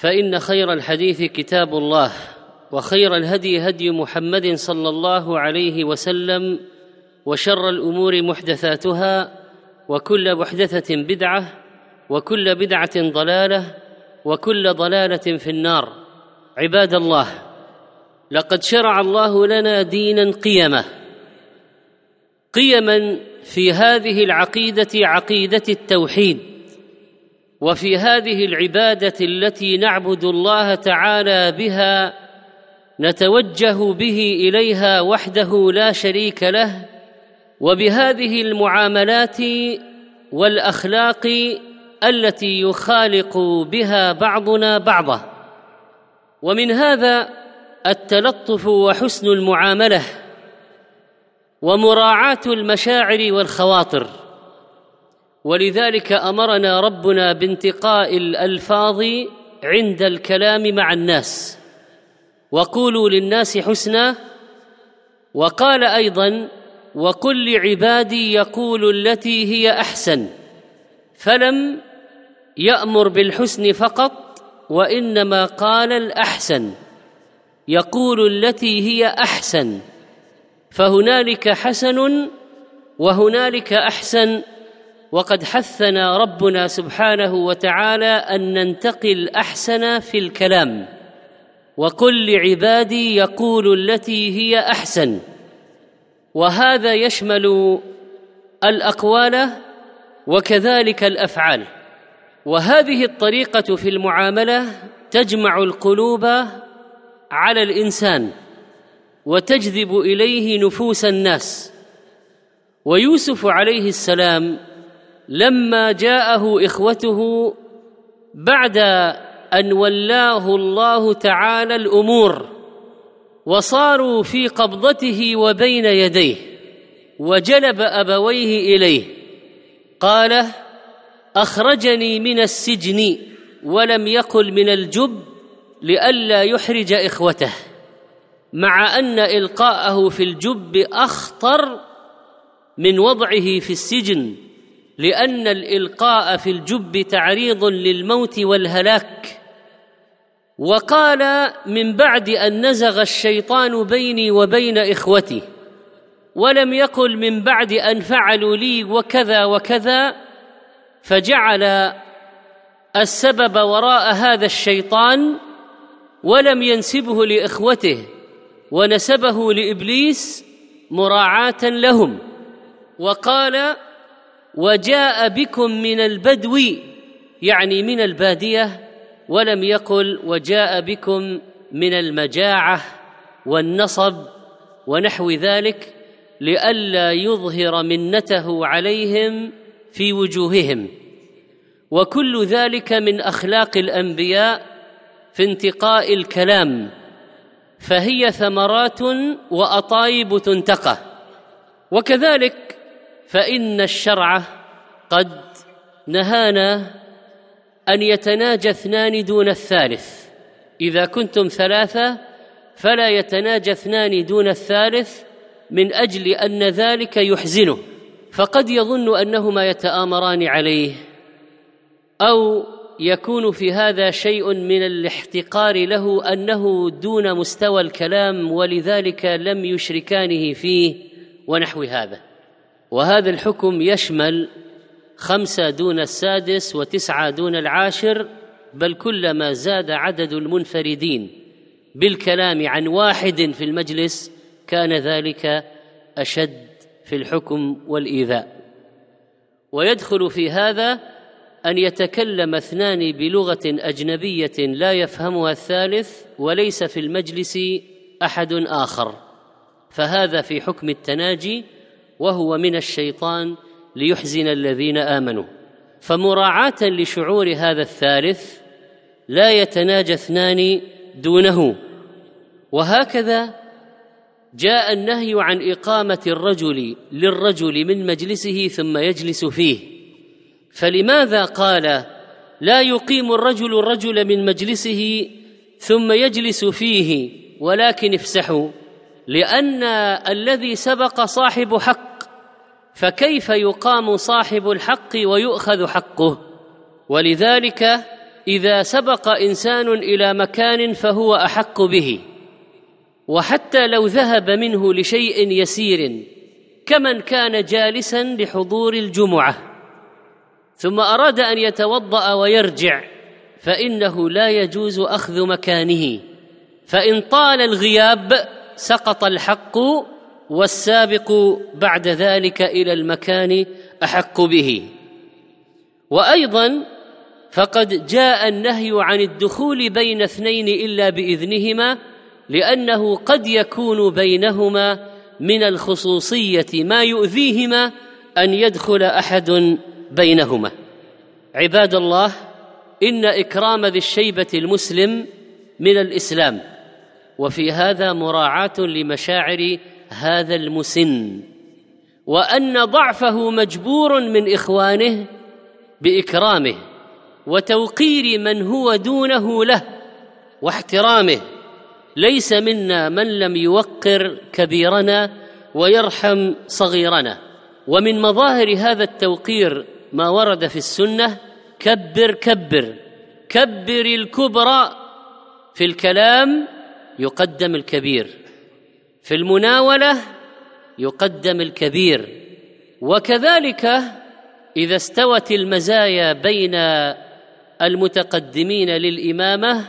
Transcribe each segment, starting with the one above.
فإن خير الحديث كتاب الله وخير الهدي هدي محمد صلى الله عليه وسلم وشر الأمور محدثاتها وكل محدثة بدعة وكل بدعة ضلالة وكل ضلالة في النار. عباد الله لقد شرع الله لنا دينا قيمه قيما في هذه العقيدة عقيدة التوحيد. وفي هذه العبادة التي نعبد الله تعالى بها نتوجه به إليها وحده لا شريك له وبهذه المعاملات والأخلاق التي يخالق بها بعضنا بعضا. ومن هذا التلطف وحسن المعاملة ومراعاة المشاعر والخواطر. ولذلك أمرنا ربنا بانتقاء الألفاظ عند الكلام مع الناس. وقولوا للناس حسنا. وقال أيضا وقل لعبادي يقول التي هي أحسن. فلم يأمر بالحسن فقط وإنما قال الأحسن. يقول التي هي أحسن. فهنالك حسن وهنالك أحسن. وقد حثنا ربنا سبحانه وتعالى أن ننتقي الاحسن في الكلام وقل لعبادي يقول التي هي أحسن. وهذا يشمل الأقوال وكذلك الأفعال. وهذه الطريقة في المعاملة تجمع القلوب على الإنسان وتجذب إليه نفوس الناس. ويوسف عليه السلام لما جاءه إخوته بعد أن ولاه الله تعالى الأمور وصاروا في قبضته وبين يديه وجلب أبويه إليه قال أخرجني من السجن ولم يقل من الجب لئلا يحرج إخوته مع أن إلقاءه في الجب أخطر من وضعه في السجن. لأن الإلقاء في الجب تعريض للموت والهلاك. وقال من بعد أن نزغ الشيطان بيني وبين إخوتي ولم يقل من بعد أن فعلوا لي وكذا وكذا فجعل السبب وراء هذا الشيطان ولم ينسبه لإخوته ونسبه لإبليس مراعاة لهم. وقال وجاء بكم من البدو يعني من البادية ولم يقل وجاء بكم من المجاعة والنصب ونحو ذلك لئلا يظهر منته عليهم في وجوههم. وكل ذلك من أخلاق الأنبياء في انتقاء الكلام فهي ثمرات وأطايب تنتقى. وكذلك فإن الشرع قد نهانا أن يتناجى اثنان دون الثالث. إذا كنتم ثلاثة فلا يتناجى اثنان دون الثالث من أجل أن ذلك يحزنه فقد يظن أنهما يتآمران عليه. أو يكون في هذا شيء من الاحتقار له أنه دون مستوى الكلام ولذلك لم يشركانه فيه ونحو هذا. وهذا الحكم يشمل خمسة دون السادس وتسعة دون العاشر بل كلما زاد عدد المنفردين بالكلام عن واحد في المجلس كان ذلك أشد في الحكم والإيذاء. ويدخل في هذا أن يتكلم اثنان بلغة أجنبية لا يفهمها الثالث وليس في المجلس أحد آخر. فهذا في حكم التناجي وهو من الشيطان ليحزن الذين آمنوا. فمراعاة لشعور هذا الثالث لا يتناجى اثنان دونه. وهكذا جاء النهي عن إقامة الرجل للرجل من مجلسه ثم يجلس فيه. فلماذا قال لا يقيم الرجل الرجل من مجلسه ثم يجلس فيه ولكن افسحوا؟ لأن الذي سبق صاحب حق فكيف يقام صاحب الحق ويؤخذ حقه؟ ولذلك إذا سبق إنسان إلى مكان فهو أحق به. وحتى لو ذهب منه لشيء يسير كمن كان جالسا لحضور الجمعة. ثم أراد أن يتوضأ ويرجع فإنه لا يجوز أخذ مكانه. فإن طال الغياب سقط الحق والسابق بعد ذلك إلى المكان أحق به. وأيضا فقد جاء النهي عن الدخول بين اثنين إلا بإذنهما لأنه قد يكون بينهما من الخصوصية ما يؤذيهما أن يدخل أحد بينهما. عباد الله إن إكرام ذي الشيبة المسلم من الإسلام وفي هذا مراعاة لمشاعر هذا المسن وأن ضعفه مجبور من إخوانه بإكرامه وتوقير من هو دونه له واحترامه. ليس منا من لم يوقر كبيرنا ويرحم صغيرنا. ومن مظاهر هذا التوقير ما ورد في السنة كبر كبر كبر الكبرى في الكلام يقدم الكبير. في المناولة يقدم الكبير. وكذلك إذا استوت المزايا بين المتقدمين للإمامة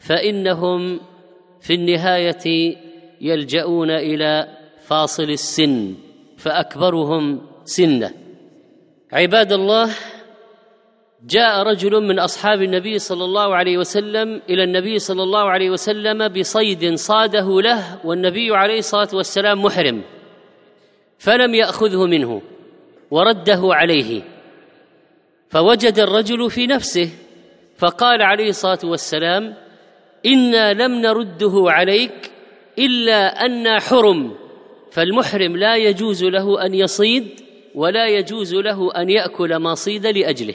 فإنهم في النهاية يلجؤون إلى فاصل السن فأكبرهم سنة. عباد الله جاء رجل من أصحاب النبي صلى الله عليه وسلم إلى النبي صلى الله عليه وسلم بصيد صاده له والنبي عليه الصلاة والسلام محرم فلم يأخذه منه ورده عليه فوجد الرجل في نفسه فقال عليه الصلاة والسلام إنا لم نرده عليك إلا أنا حرم فالمحرم لا يجوز له أن يصيد ولا يجوز له أن يأكل ما صيد لأجله.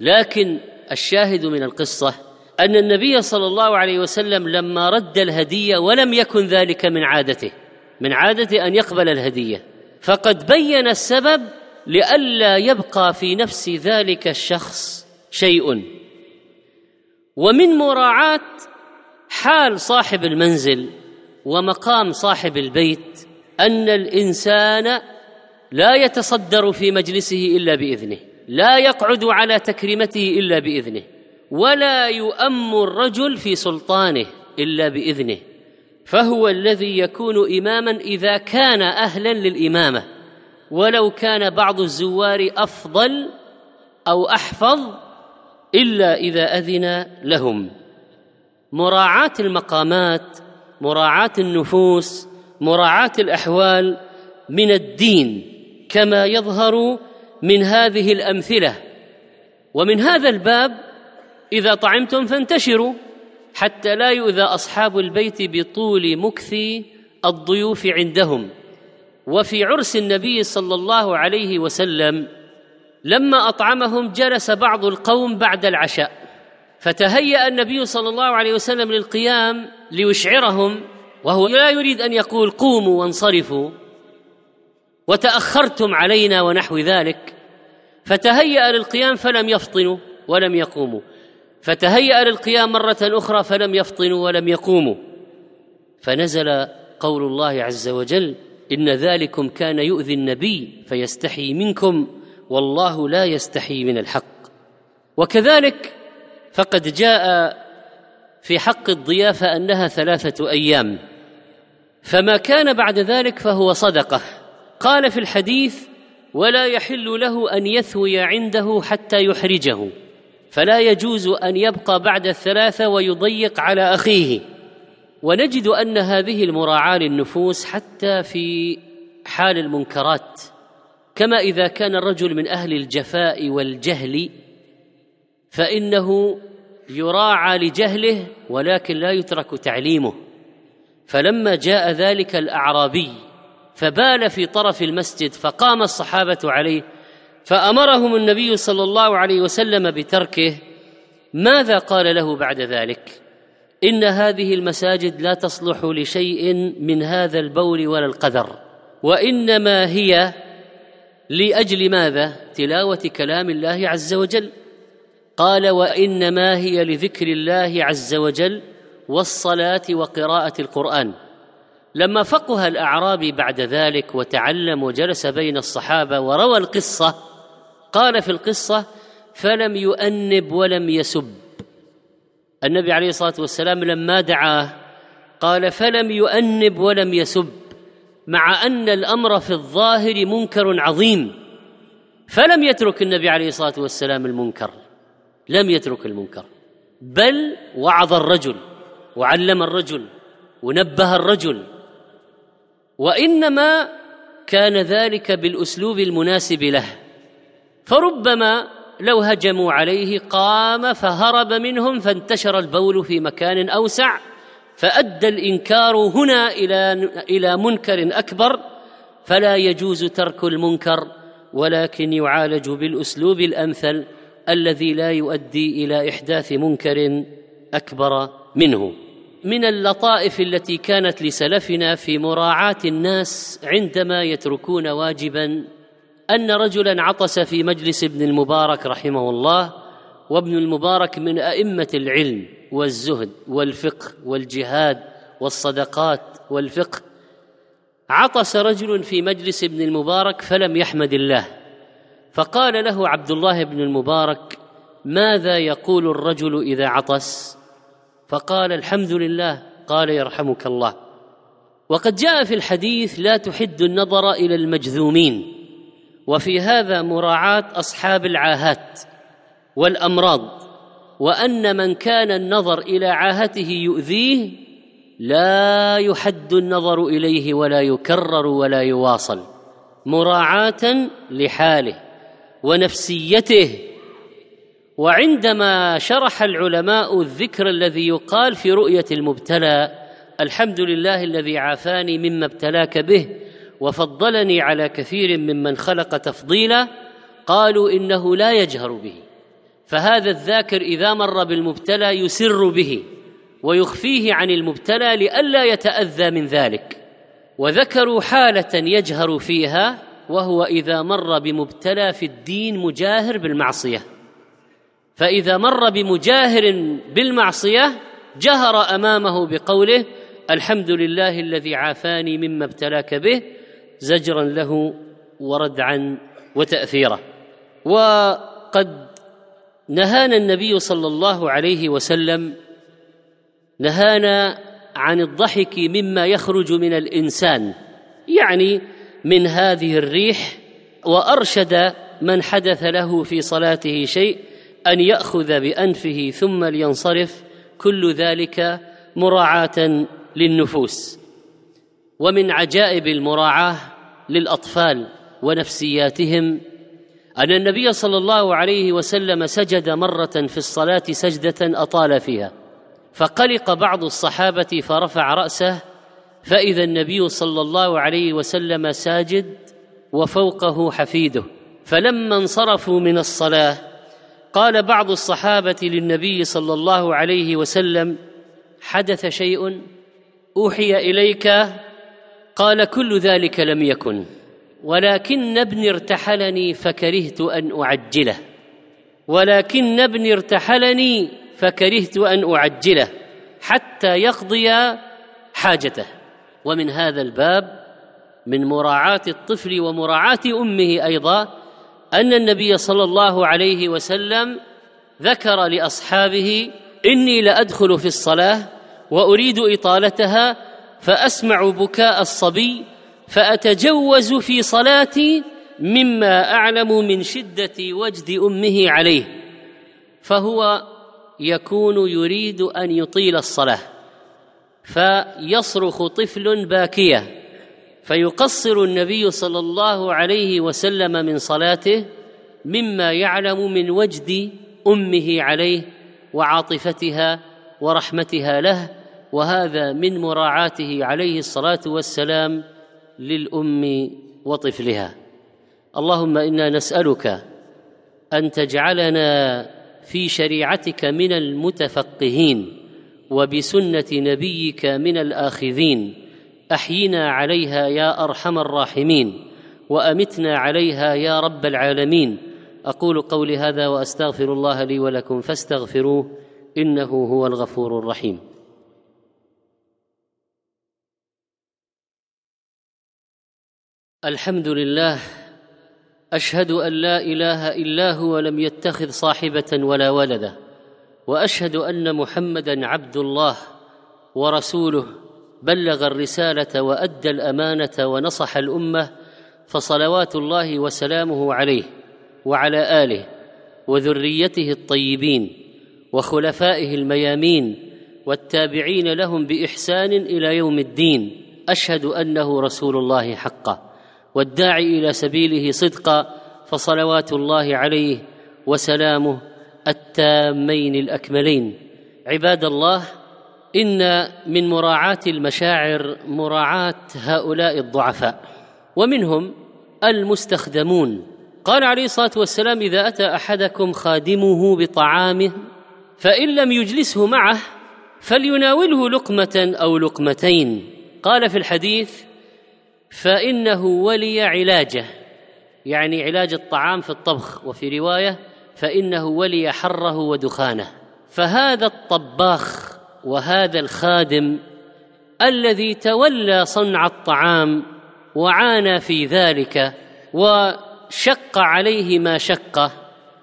لكن الشاهد من القصة أن النبي صلى الله عليه وسلم لما رد الهدية ولم يكن ذلك من عادته من عادته أن يقبل الهدية. فقد بين السبب لئلا يبقى في نفس ذلك الشخص شيء. ومن مراعاة حال صاحب المنزل ومقام صاحب البيت أن الإنسان لا يتصدر في مجلسه إلا بإذنه. لا يقعد على تكريمته إلا بإذنه ولا يؤم الرجل في سلطانه إلا بإذنه فهو الذي يكون إماما إذا كان أهلا للإمامة ولو كان بعض الزوار أفضل أو أحفظ إلا إذا أذن لهم. مراعاة المقامات مراعاة النفوس مراعاة الأحوال من الدين كما يظهر من هذه الأمثلة. ومن هذا الباب إذا طعمتم فانتشروا حتى لا يؤذى أصحاب البيت بطول مكث الضيوف عندهم. وفي عرس النبي صلى الله عليه وسلم لما أطعمهم جلس بعض القوم بعد العشاء فتهيأ النبي صلى الله عليه وسلم للقيام ليشعرهم وهو لا يريد أن يقول قوموا وانصرفوا وتأخرتم علينا ونحو ذلك فتهيأ للقيام فلم يفطنوا ولم يقوموا فتهيأ للقيام مرة أخرى فلم يفطنوا ولم يقوموا. فنزل قول الله عز وجل إن ذلكم كان يؤذي النبي فيستحي منكم والله لا يستحي من الحق. وكذلك فقد جاء في حق الضيافة أنها ثلاثة أيام فما كان بعد ذلك فهو صدقة. قال في الحديث ولا يحل له أن يثوي عنده حتى يحرجه فلا يجوز أن يبقى بعد الثلاثة ويضيق على أخيه. ونجد أن هذه المراعاة للنفوس حتى في حال المنكرات كما إذا كان الرجل من أهل الجفاء والجهل فإنه يراعى لجهله ولكن لا يترك تعليمه. فلما جاء ذلك الأعرابي فبال في طرف المسجد فقام الصحابة عليه فأمرهم النبي صلى الله عليه وسلم بتركه ماذا قال له بعد ذلك؟ إن هذه المساجد لا تصلح لشيء من هذا البول ولا القذر وإنما هي لأجل ماذا؟ تلاوة كلام الله عز وجل. قال وإنما هي لذكر الله عز وجل والصلاة وقراءة القرآن. لما فقه الأعرابي بعد ذلك وتعلم وجلس بين الصحابة وروى القصة قال في القصة فلم يؤنب ولم يسب النبي عليه الصلاة والسلام لما دعاه قال فلم يؤنب ولم يسب مع أن الأمر في الظاهر منكر عظيم فلم يترك النبي عليه الصلاة والسلام المنكر لم يترك المنكر بل وعظ الرجل وعلم الرجل ونبه الرجل وإنما كان ذلك بالأسلوب المناسب له. فربما لو هجموا عليه قام فهرب منهم فانتشر البول في مكان أوسع فأدى الإنكار هنا إلى إلى منكر أكبر فلا يجوز ترك المنكر ولكن يعالج بالأسلوب الأمثل الذي لا يؤدي إلى إحداث منكر أكبر منه. من اللطائف التي كانت لسلفنا في مراعاة الناس عندما يتركون واجبا أن رجلا عطس في مجلس ابن المبارك رحمه الله وابن المبارك من أئمة العلم والزهد والفقه والجهاد والصدقات والفقه. عطس رجل في مجلس ابن المبارك فلم يحمد الله. فقال له عبد الله بن المبارك ماذا يقول الرجل إذا عطس؟ فقال الحمد لله قال يرحمك الله. وقد جاء في الحديث لا تحد النظر إلى المجذومين وفي هذا مراعاة أصحاب العاهات والأمراض وأن من كان النظر إلى عاهته يؤذيه لا يحد النظر إليه ولا يكرر ولا يواصل مراعاة لحاله ونفسيته وعندما شرح العلماء الذكر الذي يقال في رؤية المبتلى الحمد لله الذي عافاني مما ابتلاك به وفضلني على كثير ممن خلق تفضيلا قالوا إنه لا يجهر به. فهذا الذاكر إذا مر بالمبتلى يسر به ويخفيه عن المبتلى لئلا يتأذى من ذلك. وذكروا حالة يجهر فيها وهو إذا مر بمبتلى في الدين مجاهر بالمعصية. فإذا مر بمجاهر بالمعصية جهر أمامه بقوله الحمد لله الذي عافاني مما ابتلاك به زجرا له وردعا وتأثيرا. وقد نهانا النبي صلى الله عليه وسلم نهانا عن الضحك مما يخرج من الإنسان يعني من هذه الريح وأرشد من حدث له في صلاته شيء أن يأخذ بأنفه ثم لينصرف كل ذلك مراعاة للنفوس. ومن عجائب المراعاة للأطفال ونفسياتهم أن النبي صلى الله عليه وسلم سجد مرة في الصلاة سجدة أطال فيها فقلق بعض الصحابة فرفع رأسه فإذا النبي صلى الله عليه وسلم ساجد وفوقه حفيده فلما انصرفوا من الصلاة قال بعض الصحابة للنبي صلى الله عليه وسلم حدث شيء؟ أوحي إليك؟ قال كل ذلك لم يكن ولكن ابني ارتحلني فكرهت أن أعجله ولكن ابني ارتحلني فكرهت أن أعجله حتى يقضي حاجته. ومن هذا الباب من مراعاة الطفل ومراعاة أمه أيضا أن النبي صلى الله عليه وسلم ذكر لأصحابه إني لأدخل في الصلاة وأريد إطالتها فأسمع بكاء الصبي فأتجوز في صلاتي مما أعلم من شدة وجد أمه عليه فهو يكون يريد أن يطيل الصلاة فيصرخ طفل باكية. فيقصر النبي صلى الله عليه وسلم من صلاته مما يعلم من وجد أمه عليه وعاطفتها ورحمتها له وهذا من مراعاته عليه الصلاة والسلام للأم وطفلها. اللهم إنا نسألك أن تجعلنا في شريعتك من المتفقهين وبسنة نبيك من الآخذين أحينا عليها يا أرحم الراحمين وأمتنا عليها يا رب العالمين. أقول قولي هذا وأستغفر الله لي ولكم فاستغفروه إنه هو الغفور الرحيم. الحمد لله أشهد أن لا إله إلا هو لم يتخذ صاحبة ولا ولدا وأشهد أن محمدا عبد الله ورسوله. بلغ الرسالة وأدى الأمانة ونصح الأمة فصلوات الله وسلامه عليه وعلى آله وذريته الطيبين وخلفائه الميامين والتابعين لهم بإحسان إلى يوم الدين أشهد أنه رسول الله حقا. والداعي إلى سبيله صدقا فصلوات الله عليه وسلامه التامين الأكملين. عباد الله إن من مراعاة المشاعر مراعاة هؤلاء الضعفاء ومنهم المستخدمون. قال عليه الصلاة والسلام إذا أتى أحدكم خادمه بطعامه فإن لم يجلسه معه فليناوله لقمة أو لقمتين. قال في الحديث فإنه ولي علاجه. يعني علاج الطعام في الطبخ وفي رواية فإنه ولي حره ودخانه. فهذا الطباخ وهذا الخادم الذي تولى صنع الطعام وعانى في ذلك وشق عليه ما شقه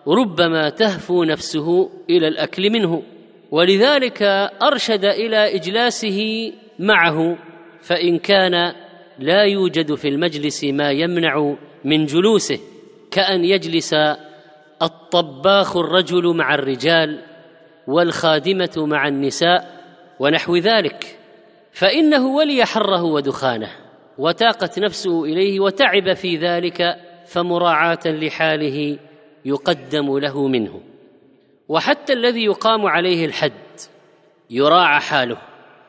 ربما تهفو نفسه إلى الأكل منه. ولذلك أرشد إلى إجلاسه معه فإن كان لا يوجد في المجلس ما يمنع من جلوسه كأن يجلس الطباخ الرجل مع الرجال والخادمة مع النساء ونحو ذلك فإنه ولي حره ودخانه وتاقت نفسه إليه وتعب في ذلك فمراعاة لحاله يقدم له منه. وحتى الذي يقام عليه الحد يراعى حاله.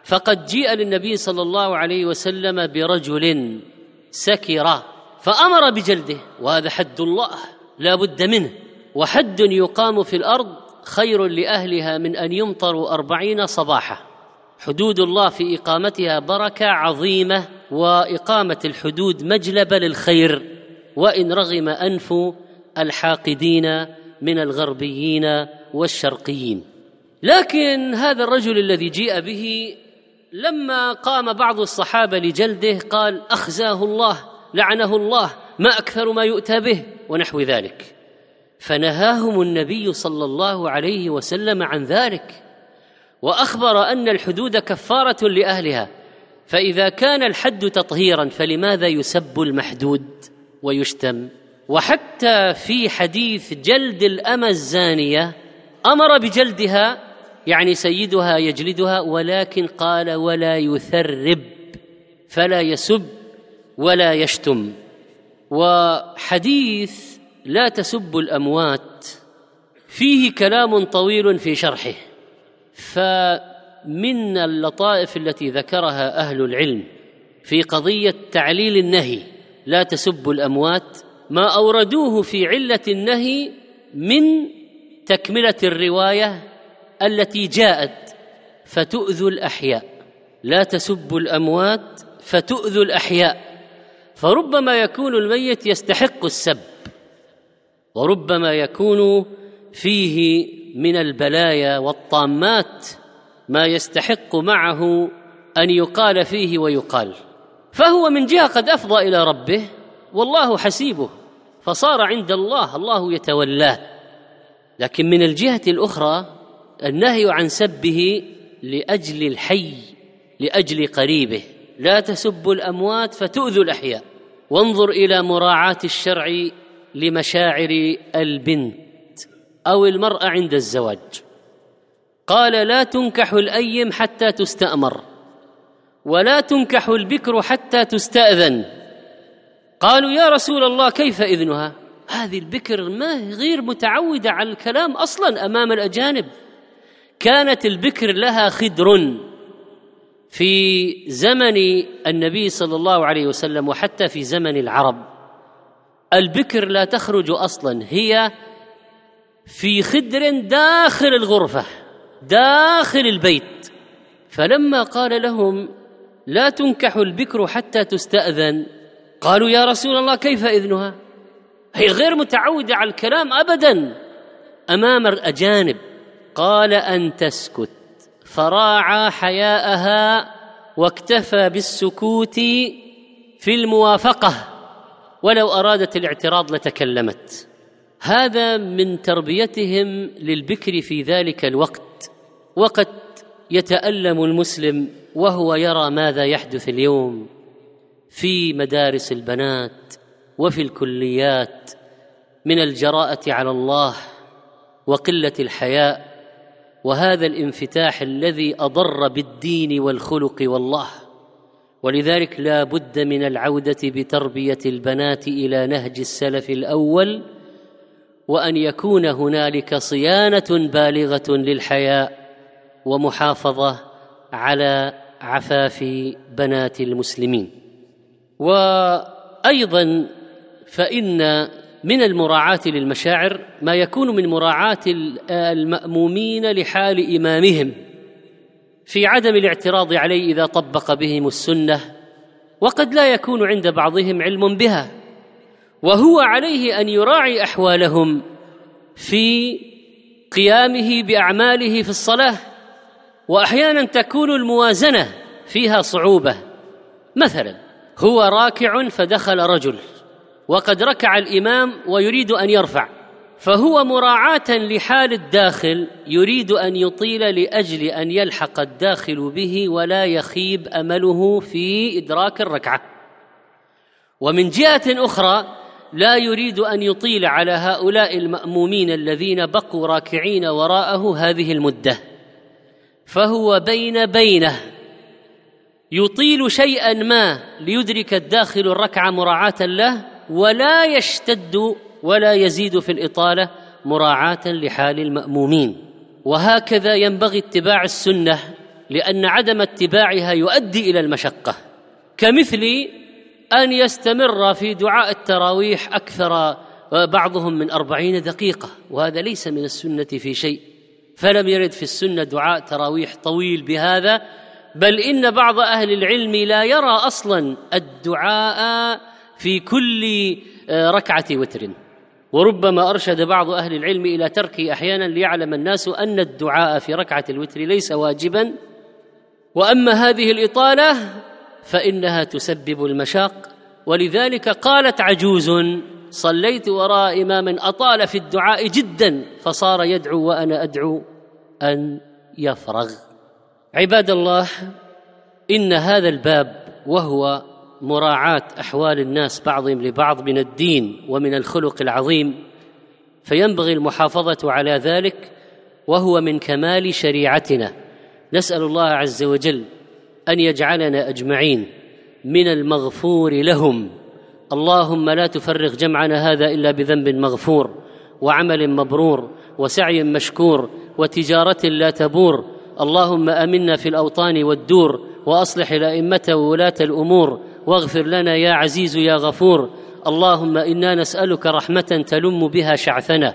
فقد جيء للنبي صلى الله عليه وسلم برجل سكر فأمر بجلده وهذا حد الله لا بد منه. وحد يقام في الأرض خير لأهلها من أن يمطروا أربعين صباحا. حدود الله في إقامتها بركة عظيمة وإقامة الحدود مجلب للخير. وإن رغم أنف الحاقدين من الغربيين والشرقيين. لكن هذا الرجل الذي جيء به لما قام بعض الصحابة لجلده قال أخزاه الله لعنه الله ما أكثر ما يؤتى به ونحو ذلك. فنهاهم النبي صلى الله عليه وسلم عن ذلك وأخبر أن الحدود كفارة لأهلها فإذا كان الحد تطهيرا فلماذا يسب المحدود ويشتم؟ وحتى في حديث جلد الأمة الزانية أمر بجلدها يعني سيدها يجلدها ولكن قال ولا يثرب فلا يسب ولا يشتم. وحديث لا تسبوا الأموات فيه كلام طويل في شرحه فمن اللطائف التي ذكرها أهل العلم في قضية تعليل النهي لا تسبوا الأموات ما أوردوه في علة النهي من تكملة الرواية التي جاءت فتؤذوا الأحياء لا تسبوا الأموات فتؤذوا الأحياء فربما يكون الميت يستحق السب. وربما يكون فيه من البلايا والطامات ما يستحق معه أن يقال فيه ويقال. فهو من جهة قد أفضى إلى ربه والله حسيبه فصار عند الله الله يتولاه. لكن من الجهة الأخرى النهي عن سبه لأجل الحي لأجل قريبه. لا تسبوا الأموات فتؤذوا الأحياء. وانظر إلى مراعاة الشرع لمشاعر البنت أو المرأة عند الزواج. قال لا تنكح الأيم حتى تستأمر ولا تنكح البكر حتى تستأذن. قالوا يا رسول الله كيف إذنها؟ هذه البكر ما غير متعودة على الكلام أصلا أمام الأجانب. كانت البكر لها خدر. في زمن النبي صلى الله عليه وسلم وحتى في زمن العرب البكر لا تخرج أصلا هي في خدر داخل الغرفة داخل البيت. فلما قال لهم لا تنكح البكر حتى تستأذن قالوا يا رسول الله كيف إذنها؟ هي غير متعودة على الكلام ابدا. أمام الأجانب قال أن تسكت. فراعى حياءها واكتفى بالسكوت في الموافقة. ولو أرادت الاعتراض لتكلمت. هذا من تربيتهم للبكر في ذلك الوقت. وقد يتألم المسلم وهو يرى ماذا يحدث اليوم في مدارس البنات وفي الكليات من الجراءة على الله وقلة الحياء. وهذا الانفتاح الذي أضر بالدين والخلق والله. ولذلك لا بد من العودة بتربية البنات إلى نهج السلف الأول وأن يكون هنالك صيانة بالغة للحياء ومحافظة على عفاف بنات المسلمين. وأيضا فإن من المراعاة للمشاعر ما يكون من مراعاة المأمومين لحال إمامهم. في عدم الاعتراض عليه إذا طبق بهم السنة وقد لا يكون عند بعضهم علم بها وهو عليه أن يراعي أحوالهم في قيامه بأعماله في الصلاة وأحيانا تكون الموازنة فيها صعوبة. مثلا هو راكع فدخل رجل وقد ركع الإمام ويريد أن يرفع. فهو مراعاة لحال الداخل يريد أن يطيل لأجل أن يلحق الداخل به ولا يخيب أمله في إدراك الركعة. ومن جهة أخرى لا يريد أن يطيل على هؤلاء المأمومين الذين بقوا راكعين وراءه هذه المدة. فهو بين بينه. يطيل شيئا ما ليدرك الداخل الركعة مراعاة له ولا يشتد ولا يزيد في الإطالة مراعاة لحال المأمومين. وهكذا ينبغي اتباع السنة لأن عدم اتباعها يؤدي إلى المشقة. كمثل أن يستمر في دعاء التراويح أكثر بعضهم من أربعين دقيقة وهذا ليس من السنة في شيء. فلم يرد في السنة دعاء تراويح طويل بهذا بل إن بعض أهل العلم لا يرى أصلا الدعاء في كل آه، ركعة وتر. وربما أرشد بعض أهل العلم إلى تركه أحيانا ليعلم الناس أن الدعاء في ركعة الوتر ليس واجبا. وأما هذه الإطالة فإنها تسبب المشاق. ولذلك قالت عجوز صليت وراء إمام أطال في الدعاء جدا فصار يدعو وأنا أدعو أن يفرغ. عباد الله إن هذا الباب وهو مراعاة أحوال الناس بعضهم لبعض من الدين ومن الخلق العظيم فينبغي المحافظة على ذلك وهو من كمال شريعتنا. نسأل الله عز وجل أن يجعلنا أجمعين من المغفور لهم. اللهم لا تفرغ جمعنا هذا إلا بذنب مغفور وعمل مبرور وسعي مشكور وتجارة لا تبور. اللهم آمنا في الأوطان والدور وأصلح الأئمة وولاة الأمور. واغفر لنا يا عزيز يا غفور. اللهم إنا نسألك رحمة تلم بها شعثنا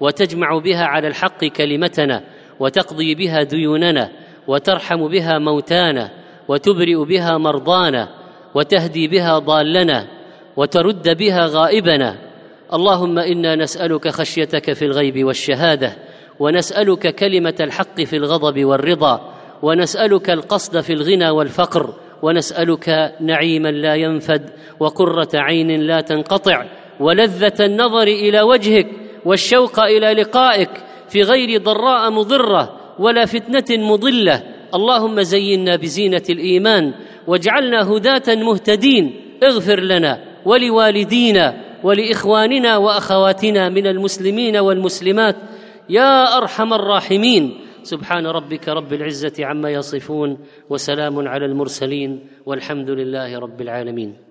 وتجمع بها على الحق كلمتنا وتقضي بها ديوننا وترحم بها موتانا وتبرئ بها مرضانا وتهدي بها ضالنا وترد بها غائبنا. اللهم إنا نسألك خشيتك في الغيب والشهادة ونسألك كلمة الحق في الغضب والرضا ونسألك القصد في الغنى والفقر ونسألك نعيما لا ينفد وقرة عين لا تنقطع ولذة النظر إلى وجهك والشوق إلى لقائك في غير ضراء مضرة ولا فتنة مضلة. اللهم زينا بزينة الإيمان واجعلنا هداة مهتدين. اغفر لنا ولوالدينا ولإخواننا وأخواتنا من المسلمين والمسلمات. يا أرحم الراحمين. سبحان ربك رب العزة عما يصفون وسلام على المرسلين والحمد لله رب العالمين